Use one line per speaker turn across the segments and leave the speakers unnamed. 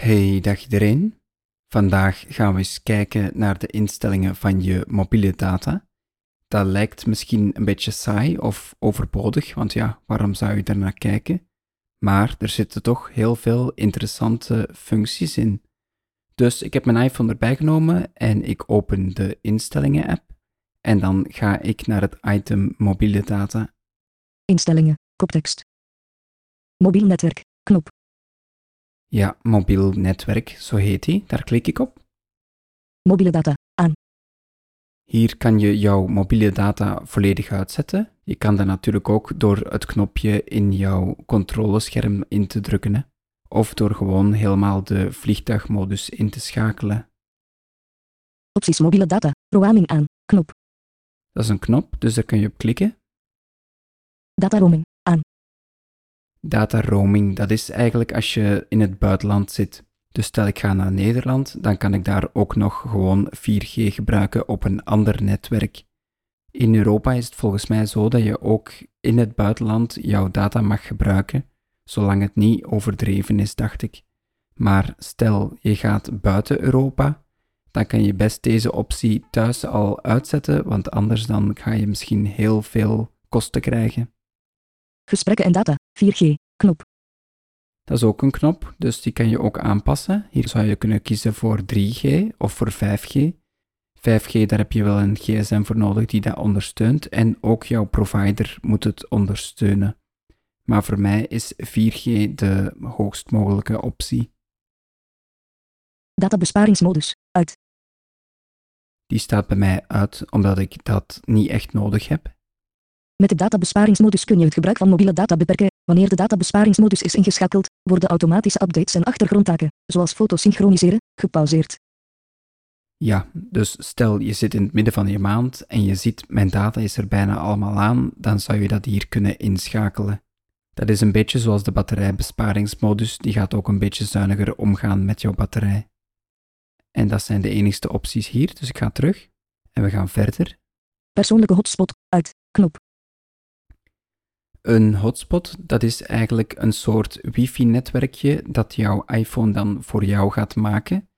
Hey, dag iedereen. Vandaag gaan we eens kijken naar de instellingen van je mobiele data. Dat lijkt misschien een beetje saai of overbodig, want ja, waarom zou je er naar kijken? Maar er zitten toch heel veel interessante functies in. Dus ik heb mijn iPhone erbij genomen en ik open de instellingen-app. En dan ga ik naar het item mobiele data.
Instellingen. Koptekst. Mobiel netwerk. Knop.
Ja, mobiel netwerk, zo heet die. Daar klik ik op.
Mobiele data. Aan.
Hier kan je jouw mobiele data volledig uitzetten. Je kan dat natuurlijk ook door het knopje in jouw controlescherm in te drukken. Hè? Of door gewoon helemaal de vliegtuigmodus in te schakelen.
Opties mobiele data. Roaming aan. Knop.
Dat is een knop, dus daar kun je op klikken.
Data roaming.
Data roaming, dat is eigenlijk als je in het buitenland zit. Dus stel ik ga naar Nederland, dan kan ik daar ook nog gewoon 4G gebruiken op een ander netwerk. In Europa is het volgens mij zo dat je ook in het buitenland jouw data mag gebruiken, zolang het niet overdreven is, dacht ik. Maar stel je gaat buiten Europa, dan kan je best deze optie thuis al uitzetten, want anders dan ga je misschien heel veel kosten krijgen.
Gesprekken en data. 4G. Knop.
Dat is ook een knop, dus die kan je ook aanpassen. Hier zou je kunnen kiezen voor 3G of voor 5G. 5G, daar heb je wel een gsm voor nodig die dat ondersteunt en ook jouw provider moet het ondersteunen. Maar voor mij is 4G de hoogst mogelijke optie.
Databesparingsmodus. Uit.
Die staat bij mij uit omdat ik dat niet echt nodig heb.
Met de databesparingsmodus kun je het gebruik van mobiele data beperken. Wanneer de databesparingsmodus is ingeschakeld, worden automatische updates en achtergrondtaken, zoals foto's synchroniseren, gepauzeerd.
Ja, dus stel je zit in het midden van je maand en je ziet mijn data is er bijna allemaal aan, dan zou je dat hier kunnen inschakelen. Dat is een beetje zoals de batterijbesparingsmodus, die gaat ook een beetje zuiniger omgaan met jouw batterij. En dat zijn de enigste opties hier, dus ik ga terug en we gaan verder.
Persoonlijke hotspot. Uit. Knop.
Een hotspot, dat is eigenlijk een soort wifi-netwerkje dat jouw iPhone dan voor jou gaat maken.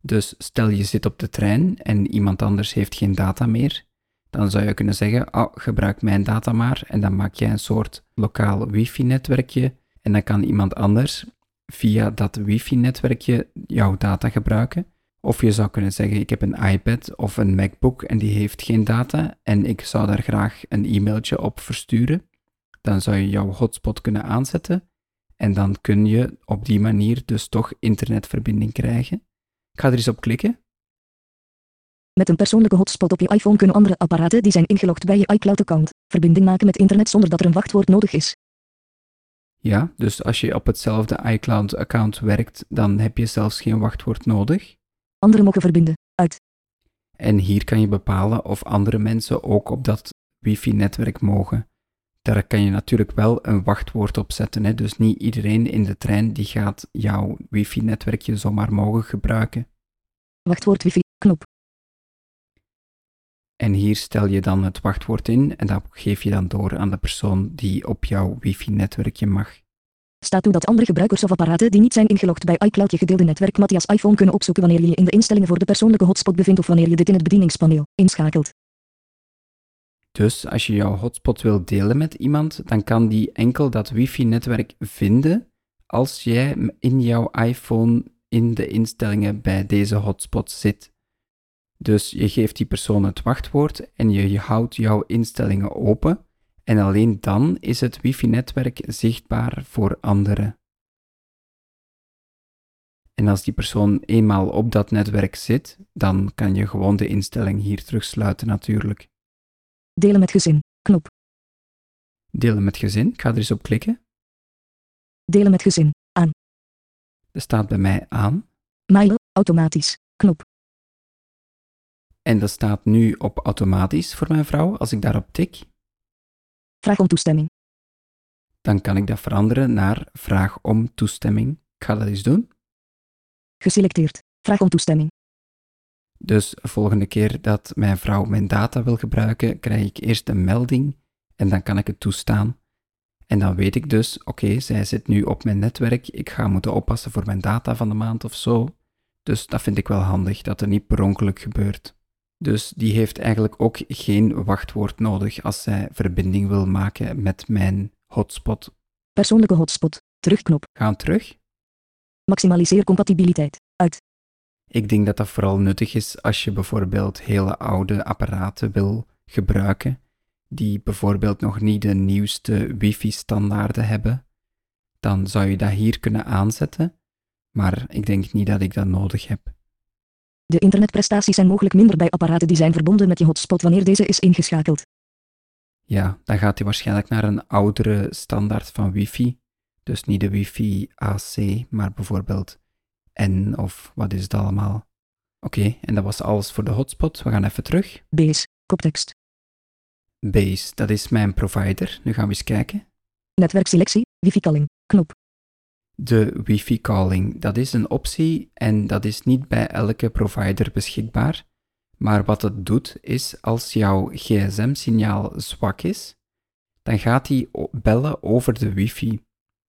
Dus stel je zit op de trein en iemand anders heeft geen data meer, dan zou je kunnen zeggen, oh, gebruik mijn data maar en dan maak jij een soort lokaal wifi-netwerkje en dan kan iemand anders via dat wifi-netwerkje jouw data gebruiken. Of je zou kunnen zeggen, ik heb een iPad of een MacBook en die heeft geen data en ik zou daar graag een e-mailtje op versturen dan zou je jouw hotspot kunnen aanzetten en dan kun je op die manier dus toch internetverbinding krijgen. Ik ga er eens op klikken.
Met een persoonlijke hotspot op je iPhone kunnen andere apparaten die zijn ingelogd bij je iCloud-account verbinding maken met internet zonder dat er een wachtwoord nodig is.
Ja, dus als je op hetzelfde iCloud-account werkt, dan heb je zelfs geen wachtwoord nodig.
Anderen mogen verbinden. Uit.
En hier kan je bepalen of andere mensen ook op dat wifi-netwerk mogen daar kan je natuurlijk wel een wachtwoord op zetten. Hè? Dus niet iedereen in de trein die gaat jouw wifi-netwerkje zomaar mogen gebruiken.
Wachtwoord wifi, knop.
En hier stel je dan het wachtwoord in en dat geef je dan door aan de persoon die op jouw wifi-netwerkje mag.
Staat toe dat andere gebruikers of apparaten die niet zijn ingelogd bij iCloud je gedeelde netwerk Matthias iPhone kunnen opzoeken wanneer je je in de instellingen voor de persoonlijke hotspot bevindt of wanneer je dit in het bedieningspaneel inschakelt.
Dus als je jouw hotspot wil delen met iemand, dan kan die enkel dat wifi-netwerk vinden als jij in jouw iPhone in de instellingen bij deze hotspot zit. Dus je geeft die persoon het wachtwoord en je houdt jouw instellingen open en alleen dan is het wifi-netwerk zichtbaar voor anderen. En als die persoon eenmaal op dat netwerk zit, dan kan je gewoon de instelling hier terugsluiten natuurlijk.
Delen met gezin. Knop.
Delen met gezin. Ik ga er eens op klikken.
Delen met gezin. Aan.
Dat staat bij mij aan.
Mailen. Automatisch. Knop.
En dat staat nu op automatisch voor mijn vrouw. Als ik daarop tik.
Vraag om toestemming.
Dan kan ik dat veranderen naar vraag om toestemming. Ik ga dat eens doen.
Geselecteerd. Vraag om toestemming.
Dus de volgende keer dat mijn vrouw mijn data wil gebruiken, krijg ik eerst een melding en dan kan ik het toestaan. En dan weet ik dus, oké, zij zit nu op mijn netwerk, ik ga moeten oppassen voor mijn data van de maand of zo. Dus dat vind ik wel handig, dat er niet per ongeluk gebeurt. Dus die heeft eigenlijk ook geen wachtwoord nodig als zij verbinding wil maken met mijn hotspot.
Persoonlijke hotspot. Terugknop.
Gaan terug.
Maximaliseer compatibiliteit. Uit.
Ik denk dat dat vooral nuttig is als je bijvoorbeeld hele oude apparaten wil gebruiken, die bijvoorbeeld nog niet de nieuwste wifi-standaarden hebben. Dan zou je dat hier kunnen aanzetten, maar ik denk niet dat ik dat nodig heb.
De internetprestaties zijn mogelijk minder bij apparaten die zijn verbonden met je hotspot wanneer deze is ingeschakeld.
Ja, dan gaat hij waarschijnlijk naar een oudere standaard van wifi. Dus niet de wifi AC, maar bijvoorbeeld N of wat is het allemaal. Oké, en dat was alles voor de hotspot. We gaan even terug.
Base. Koptekst.
Base, dat is mijn provider. Nu gaan we eens kijken.
Netwerkselectie. Wifi calling. Knop.
De wifi calling, dat is een optie en dat is niet bij elke provider beschikbaar. Maar wat het doet is als jouw gsm-signaal zwak is, dan gaat hij bellen over de wifi.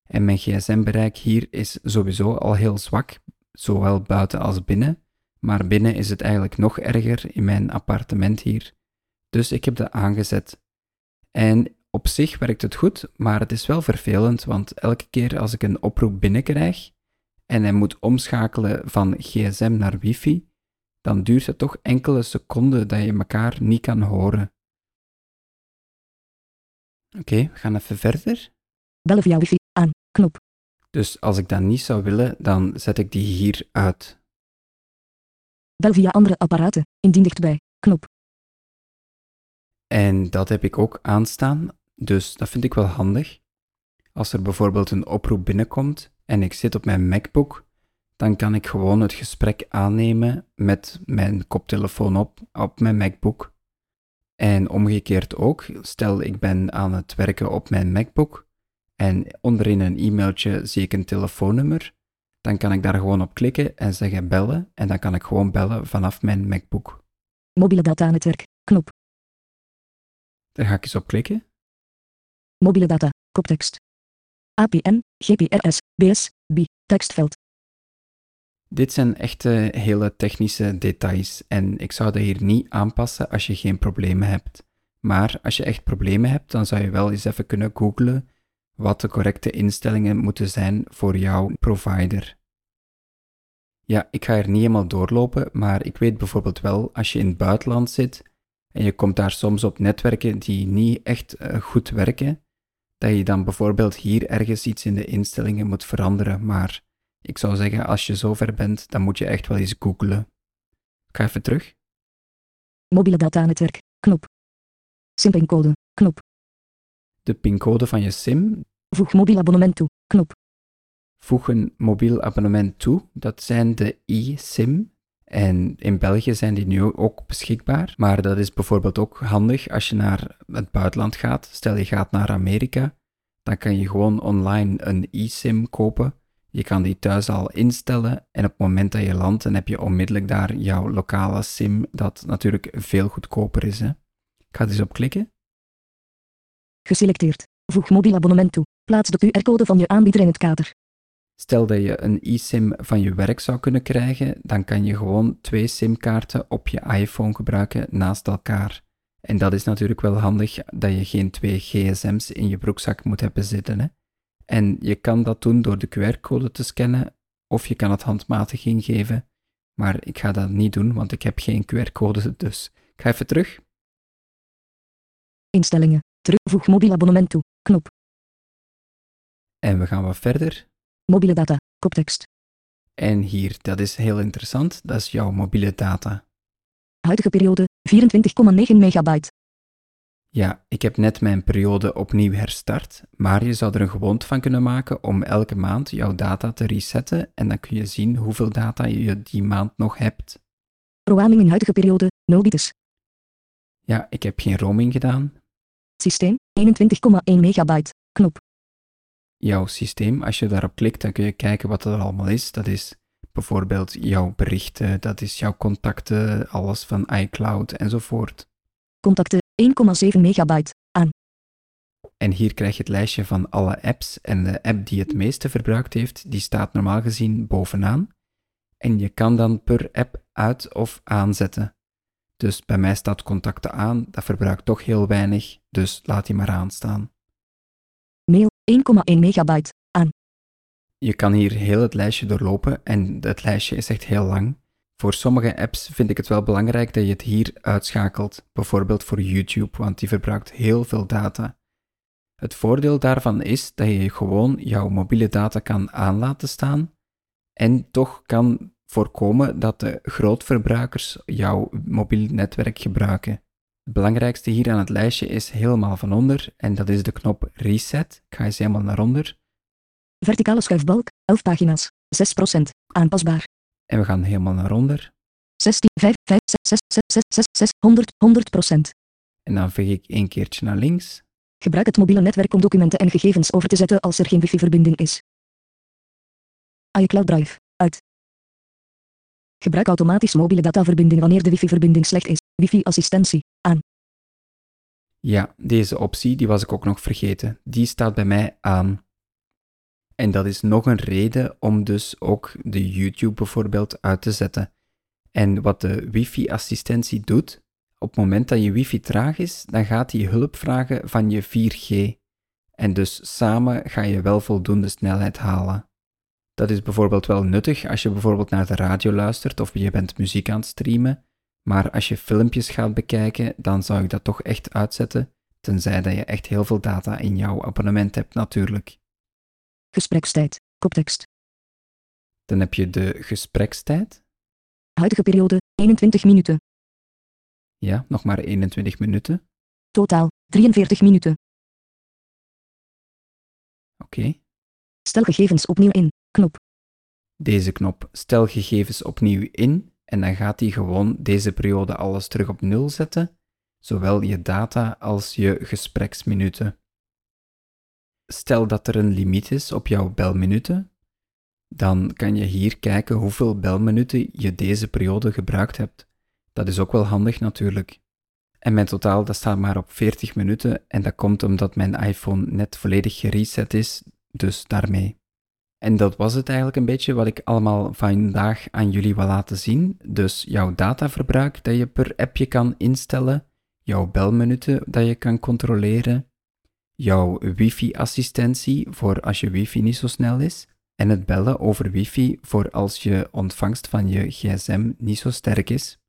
En mijn gsm-bereik hier is sowieso al heel zwak, zowel buiten als binnen. Maar binnen is het eigenlijk nog erger in mijn appartement hier. Dus ik heb dat aangezet. En op zich werkt het goed, maar het is wel vervelend, want elke keer als ik een oproep binnenkrijg en hij moet omschakelen van gsm naar wifi, dan duurt het toch enkele seconden dat je elkaar niet kan horen. Oké, we gaan even verder.
Bellen via wifi aan. Knop.
Dus als ik dat niet zou willen, dan zet ik die hier uit.
Bel via andere apparaten. Indien dichtbij. Knop.
En dat heb ik ook aanstaan, dus dat vind ik wel handig. Als er bijvoorbeeld een oproep binnenkomt en ik zit op mijn MacBook, dan kan ik gewoon het gesprek aannemen met mijn koptelefoon op, op mijn MacBook. En omgekeerd ook, stel ik ben aan het werken op mijn MacBook en onderin een e-mailtje zie ik een telefoonnummer, dan kan ik daar gewoon op klikken en zeggen bellen en dan kan ik gewoon bellen vanaf mijn MacBook.
Mobiele datanetwerk. Knop.
Daar ga ik eens op klikken.
Mobiele data. Koptekst. APN, GPRS, BS, B, tekstveld.
Dit zijn echte hele technische details en ik zou dat hier niet aanpassen als je geen problemen hebt. Maar als je echt problemen hebt, dan zou je wel eens even kunnen googlen wat de correcte instellingen moeten zijn voor jouw provider. Ja, ik ga er niet helemaal doorlopen, maar ik weet bijvoorbeeld wel als je in het buitenland zit en je komt daar soms op netwerken die niet echt eh, goed werken, dat je dan bijvoorbeeld hier ergens iets in de instellingen moet veranderen. Maar ik zou zeggen, als je zover bent, dan moet je echt wel eens googlen. Ik ga even terug.
Mobiele datanetwerk. Knop. SIM-pincode. Knop.
De pincode van je SIM.
Voeg mobiel abonnement toe. Knop.
Voeg een mobiel abonnement toe. Dat zijn de eSIM. En in België zijn die nu ook beschikbaar. Maar dat is bijvoorbeeld ook handig als je naar het buitenland gaat. Stel je gaat naar Amerika, dan kan je gewoon online een eSIM kopen. Je kan die thuis al instellen en op het moment dat je landt, dan heb je onmiddellijk daar jouw lokale SIM, dat natuurlijk veel goedkoper is. Hè? Ik ga er eens op klikken.
Geselecteerd. Voeg mobiel abonnement toe. Plaats de QR-code van je aanbieder in het kader.
Stel dat je een eSIM van je werk zou kunnen krijgen, dan kan je gewoon twee SIM-kaarten op je iPhone gebruiken naast elkaar. En dat is natuurlijk wel handig dat je geen twee gsm's in je broekzak moet hebben zitten. Hè? En je kan dat doen door de QR-code te scannen of je kan het handmatig ingeven. Maar ik ga dat niet doen, want ik heb geen QR-code, dus ik ga even terug.
Instellingen. Terugvoeg mobiel abonnement toe.
En we gaan wat verder.
Mobiele data. Koptekst.
En hier, dat is heel interessant, dat is jouw mobiele data.
Huidige periode 24,9 megabyte.
Ja, ik heb net mijn periode opnieuw herstart, maar je zou er een gewoonte van kunnen maken om elke maand jouw data te resetten en dan kun je zien hoeveel data je die maand nog hebt.
Roaming in huidige periode 0 bites.
Ja, ik heb geen roaming gedaan.
Systeem 21,1 megabyte. Knop.
Jouw systeem, als je daarop klikt, dan kun je kijken wat er allemaal is. Dat is bijvoorbeeld jouw berichten, dat is jouw contacten, alles van iCloud enzovoort.
Contacten 1,7 megabyte. Aan.
En hier krijg je het lijstje van alle apps en de app die het meeste verbruikt heeft, die staat normaal gezien bovenaan. En je kan dan per app uit of aanzetten. Dus bij mij staat contacten aan, dat verbruikt toch heel weinig, dus laat die maar aanstaan.
Mail 1,1 megabyte aan.
Je kan hier heel het lijstje doorlopen en het lijstje is echt heel lang. Voor sommige apps vind ik het wel belangrijk dat je het hier uitschakelt, bijvoorbeeld voor YouTube, want die verbruikt heel veel data. Het voordeel daarvan is dat je gewoon jouw mobiele data kan aan laten staan en toch kan voorkomen dat de grootverbruikers jouw mobiel netwerk gebruiken. Het belangrijkste hier aan het lijstje is helemaal van onder en dat is de knop Reset. Ik ga eens helemaal naar onder.
Verticale schuifbalk, 11 pagina's, 6%, aanpasbaar.
En we gaan helemaal naar onder.
16, 5, 5, 6, 6, 6, 6, 6, 100, 100%.
En dan veeg ik één keertje naar links.
Gebruik het mobiele netwerk om documenten en gegevens over te zetten als er geen wifi-verbinding is. iCloud Drive, uit. Gebruik automatisch mobiele dataverbinding wanneer de wifi-verbinding slecht is. Wifi-assistentie.
Ja, deze optie die was ik ook nog vergeten. Die staat bij mij aan. En dat is nog een reden om dus ook de YouTube bijvoorbeeld uit te zetten. En wat de wifi-assistentie doet, op het moment dat je wifi traag is, dan gaat hij hulp vragen van je 4G. En dus samen ga je wel voldoende snelheid halen. Dat is bijvoorbeeld wel nuttig als je bijvoorbeeld naar de radio luistert of je bent muziek aan het streamen. Maar als je filmpjes gaat bekijken, dan zou ik dat toch echt uitzetten, tenzij dat je echt heel veel data in jouw abonnement hebt natuurlijk.
Gesprekstijd, koptekst.
Dan heb je de gesprekstijd.
Huidige periode, 21 minuten.
Ja, nog maar 21 minuten.
Totaal, 43 minuten.
Oké.
Stel gegevens opnieuw in, knop.
Deze knop stel gegevens opnieuw in en dan gaat hij gewoon deze periode alles terug op nul zetten, zowel je data als je gespreksminuten. Stel dat er een limiet is op jouw belminuten, dan kan je hier kijken hoeveel belminuten je deze periode gebruikt hebt. Dat is ook wel handig natuurlijk. En mijn totaal dat staat maar op 40 minuten en dat komt omdat mijn iPhone net volledig gereset is, dus daarmee. En dat was het eigenlijk een beetje wat ik allemaal vandaag aan jullie wil laten zien. Dus jouw dataverbruik dat je per appje kan instellen, jouw belminuten dat je kan controleren, jouw wifi-assistentie voor als je wifi niet zo snel is, en het bellen over wifi voor als je ontvangst van je gsm niet zo sterk is.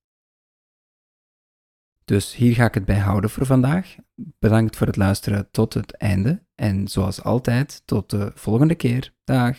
Dus hier ga ik het bij houden voor vandaag. Bedankt voor het luisteren tot het einde en zoals altijd tot de volgende keer. Dag.